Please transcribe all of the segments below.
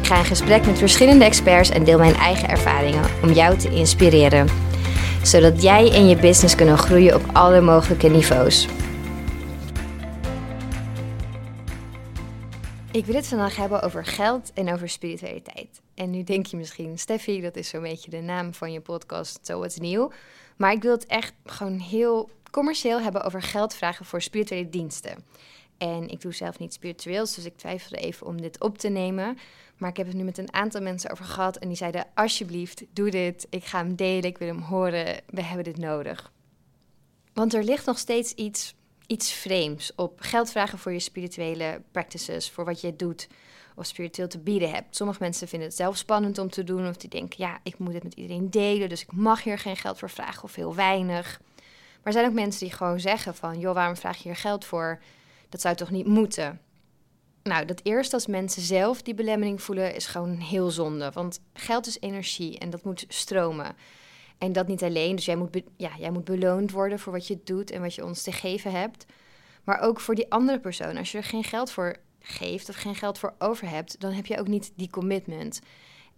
Ik ga in gesprek met verschillende experts en deel mijn eigen ervaringen om jou te inspireren. Zodat jij en je business kunnen groeien op alle mogelijke niveaus. Ik wil het vandaag hebben over geld en over spiritualiteit. En nu denk je misschien, Steffi, dat is zo'n beetje de naam van je podcast, zo wat nieuw. Maar ik wil het echt gewoon heel commercieel hebben over geld vragen voor spirituele diensten. En ik doe zelf niet spiritueels, dus ik twijfelde even om dit op te nemen. Maar ik heb het nu met een aantal mensen over gehad en die zeiden: Alsjeblieft, doe dit. Ik ga hem delen, ik wil hem horen. We hebben dit nodig. Want er ligt nog steeds iets, iets vreemds op geld vragen voor je spirituele practices, voor wat je doet of spiritueel te bieden hebt. Sommige mensen vinden het zelf spannend om te doen, of die denken: ja, ik moet het met iedereen delen, dus ik mag hier geen geld voor vragen of heel weinig. Maar er zijn ook mensen die gewoon zeggen: van joh, waarom vraag je hier geld voor? Dat zou toch niet moeten? Nou, dat eerst als mensen zelf die belemmering voelen, is gewoon heel zonde. Want geld is energie en dat moet stromen. En dat niet alleen. Dus jij moet, ja, jij moet beloond worden voor wat je doet en wat je ons te geven hebt. Maar ook voor die andere persoon. Als je er geen geld voor geeft of geen geld voor over hebt, dan heb je ook niet die commitment.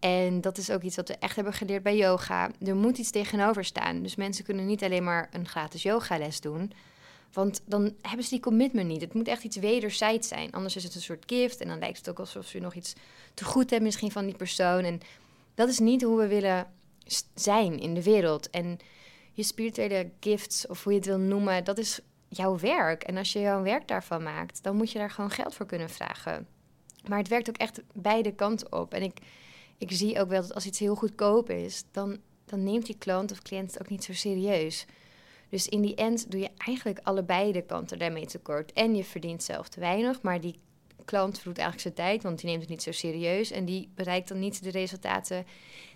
En dat is ook iets wat we echt hebben geleerd bij yoga. Er moet iets tegenover staan. Dus mensen kunnen niet alleen maar een gratis yogales doen. Want dan hebben ze die commitment niet. Het moet echt iets wederzijds zijn. Anders is het een soort gift. En dan lijkt het ook alsof je nog iets te goed hebt misschien van die persoon. En dat is niet hoe we willen zijn in de wereld. En je spirituele gifts, of hoe je het wil noemen, dat is jouw werk. En als je jouw werk daarvan maakt, dan moet je daar gewoon geld voor kunnen vragen. Maar het werkt ook echt beide kanten op. En ik, ik zie ook wel dat als iets heel goedkoop is, dan, dan neemt die klant of cliënt het ook niet zo serieus. Dus in die end doe je eigenlijk allebei de kanten daarmee tekort. En je verdient zelf te weinig, maar die klant verdoet eigenlijk zijn tijd, want die neemt het niet zo serieus. En die bereikt dan niet de resultaten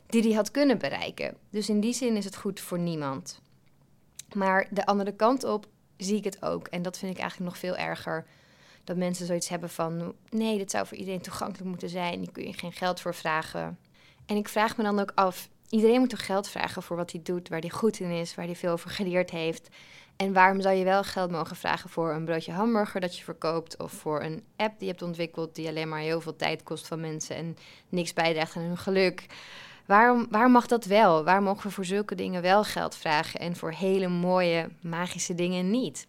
die hij had kunnen bereiken. Dus in die zin is het goed voor niemand. Maar de andere kant op zie ik het ook. En dat vind ik eigenlijk nog veel erger. Dat mensen zoiets hebben van: nee, dit zou voor iedereen toegankelijk moeten zijn. Hier kun je geen geld voor vragen. En ik vraag me dan ook af: iedereen moet toch geld vragen voor wat hij doet, waar hij goed in is, waar hij veel over geleerd heeft. En waarom zou je wel geld mogen vragen voor een broodje hamburger dat je verkoopt of voor een app die je hebt ontwikkeld die alleen maar heel veel tijd kost van mensen en niks bijdraagt aan hun geluk? Waarom, waarom mag dat wel? Waarom mogen we voor zulke dingen wel geld vragen en voor hele mooie, magische dingen niet?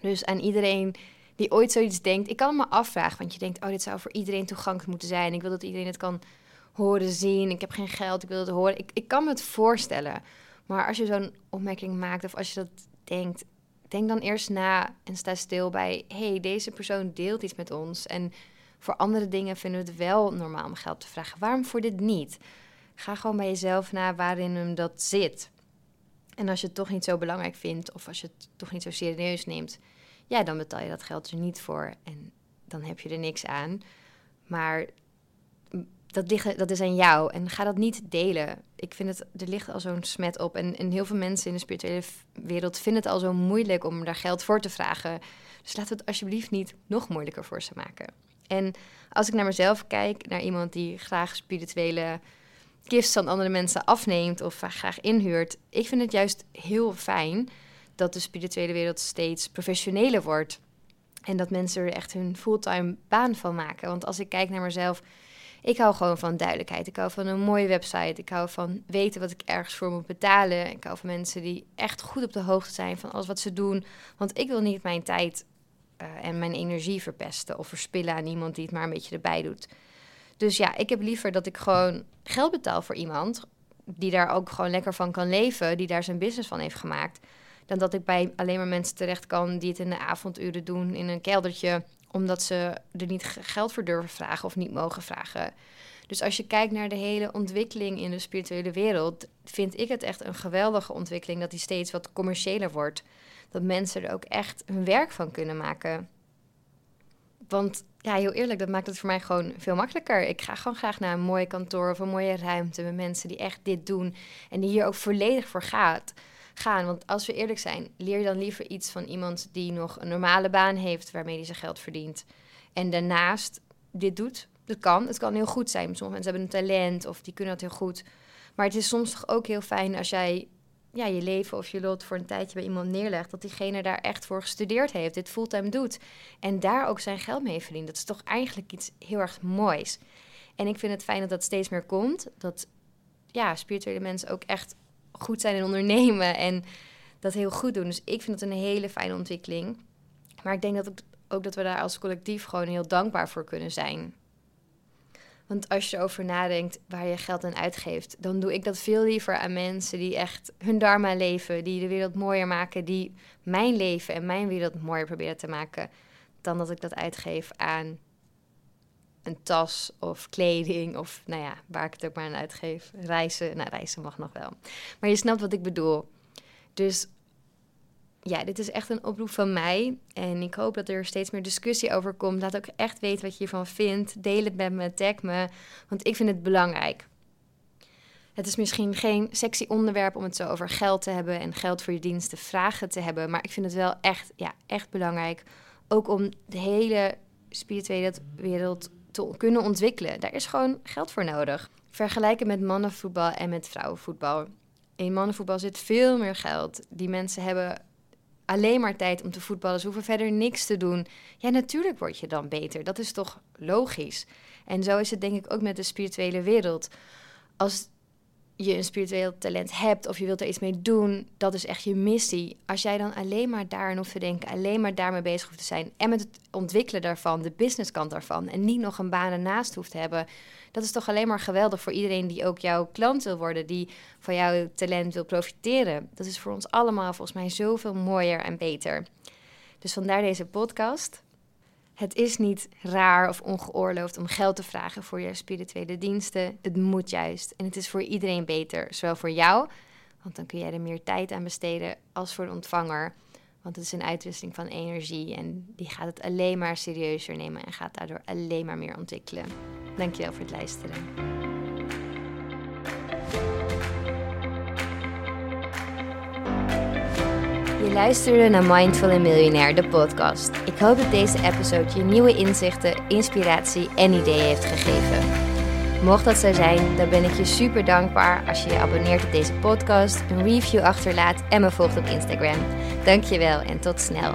Dus aan iedereen die ooit zoiets denkt, ik kan me afvragen, want je denkt, oh, dit zou voor iedereen toegankelijk moeten zijn. Ik wil dat iedereen het kan horen zien. Ik heb geen geld, ik wil het horen. Ik, ik kan me het voorstellen. Maar als je zo'n opmerking maakt of als je dat denkt, denk dan eerst na en sta stil bij: hey, deze persoon deelt iets met ons. En voor andere dingen vinden we het wel normaal om geld te vragen. Waarom voor dit niet? Ga gewoon bij jezelf na waarin hem dat zit. En als je het toch niet zo belangrijk vindt of als je het toch niet zo serieus neemt, ja, dan betaal je dat geld er niet voor en dan heb je er niks aan. Maar dat, ligt, dat is aan jou. En ga dat niet delen. Ik vind het, er ligt al zo'n smet op. En, en heel veel mensen in de spirituele wereld vinden het al zo moeilijk om daar geld voor te vragen. Dus we het alsjeblieft niet nog moeilijker voor ze maken. En als ik naar mezelf kijk, naar iemand die graag spirituele gifts van andere mensen afneemt of graag inhuurt, ik vind het juist heel fijn dat de spirituele wereld steeds professioneler wordt. En dat mensen er echt hun fulltime baan van maken. Want als ik kijk naar mezelf, ik hou gewoon van duidelijkheid. Ik hou van een mooie website. Ik hou van weten wat ik ergens voor moet betalen. Ik hou van mensen die echt goed op de hoogte zijn van alles wat ze doen. Want ik wil niet mijn tijd uh, en mijn energie verpesten of verspillen aan iemand die het maar een beetje erbij doet. Dus ja, ik heb liever dat ik gewoon geld betaal voor iemand die daar ook gewoon lekker van kan leven, die daar zijn business van heeft gemaakt, dan dat ik bij alleen maar mensen terecht kan die het in de avonduren doen in een keldertje omdat ze er niet geld voor durven vragen of niet mogen vragen. Dus als je kijkt naar de hele ontwikkeling in de spirituele wereld, vind ik het echt een geweldige ontwikkeling dat die steeds wat commerciëler wordt. Dat mensen er ook echt hun werk van kunnen maken. Want ja, heel eerlijk, dat maakt het voor mij gewoon veel makkelijker. Ik ga gewoon graag naar een mooi kantoor of een mooie ruimte met mensen die echt dit doen en die hier ook volledig voor gaat, gaan. Want als we eerlijk zijn, leer je dan liever iets van iemand die nog een normale baan heeft waarmee hij zijn geld verdient. En daarnaast dit doet. Dat kan. Het kan heel goed zijn. Sommige mensen hebben een talent of die kunnen dat heel goed. Maar het is soms toch ook heel fijn als jij ja, je leven of je lot voor een tijdje bij iemand neerlegt, dat diegene daar echt voor gestudeerd heeft, dit fulltime doet en daar ook zijn geld mee verdient. Dat is toch eigenlijk iets heel erg moois. En ik vind het fijn dat dat steeds meer komt, dat ja, spirituele mensen ook echt goed zijn in ondernemen en dat heel goed doen. Dus ik vind het een hele fijne ontwikkeling. Maar ik denk dat ook, dat we daar als collectief gewoon heel dankbaar voor kunnen zijn. Want als je erover nadenkt waar je geld aan uitgeeft, dan doe ik dat veel liever aan mensen die echt hun dharma leven, die de wereld mooier maken, die mijn leven en mijn wereld mooier proberen te maken, dan dat ik dat uitgeef aan een tas of kleding of nou ja, waar ik het ook maar aan uitgeef. Reizen, nou reizen mag nog wel. Maar je snapt wat ik bedoel. Dus ja, dit is echt een oproep van mij. En ik hoop dat er steeds meer discussie over komt. Laat ook echt weten wat je hiervan vindt. Deel het met me, tag me. Want ik vind het belangrijk. Het is misschien geen sexy onderwerp om het zo over geld te hebben en geld voor je diensten vragen te hebben. Maar ik vind het wel echt, ja, echt belangrijk. Ook om de hele spirituele wereld kunnen ontwikkelen. Daar is gewoon geld voor nodig. Vergelijken met mannenvoetbal en met vrouwenvoetbal. In mannenvoetbal zit veel meer geld. Die mensen hebben alleen maar tijd om te voetballen. Ze hoeven verder niks te doen. Ja, natuurlijk word je dan beter. Dat is toch logisch. En zo is het denk ik ook met de spirituele wereld. Als je een spiritueel talent hebt of je wilt er iets mee doen, dat is echt je missie. Als jij dan alleen maar daarin hoeft te denken, alleen maar daarmee bezig hoeft te zijn en met het ontwikkelen daarvan, de businesskant daarvan en niet nog een baan ernaast hoeft te hebben, dat is toch alleen maar geweldig voor iedereen die ook jouw klant wil worden, die van jouw talent wil profiteren. Dat is voor ons allemaal volgens mij zoveel mooier en beter. Dus vandaar deze podcast. Het is niet raar of ongeoorloofd om geld te vragen voor je spirituele diensten. Het moet juist. En het is voor iedereen beter. Zowel voor jou, want dan kun jij er meer tijd aan besteden, als voor de ontvanger. Want het is een uitwisseling van energie en die gaat het alleen maar serieuzer nemen en gaat daardoor alleen maar meer ontwikkelen. Dankjewel voor het luisteren. Luisterde naar Mindful and Millionaire, de podcast. Ik hoop dat deze episode je nieuwe inzichten, inspiratie en ideeën heeft gegeven. Mocht dat zo zijn, dan ben ik je super dankbaar als je je abonneert op deze podcast, een review achterlaat en me volgt op Instagram. Dankjewel en tot snel.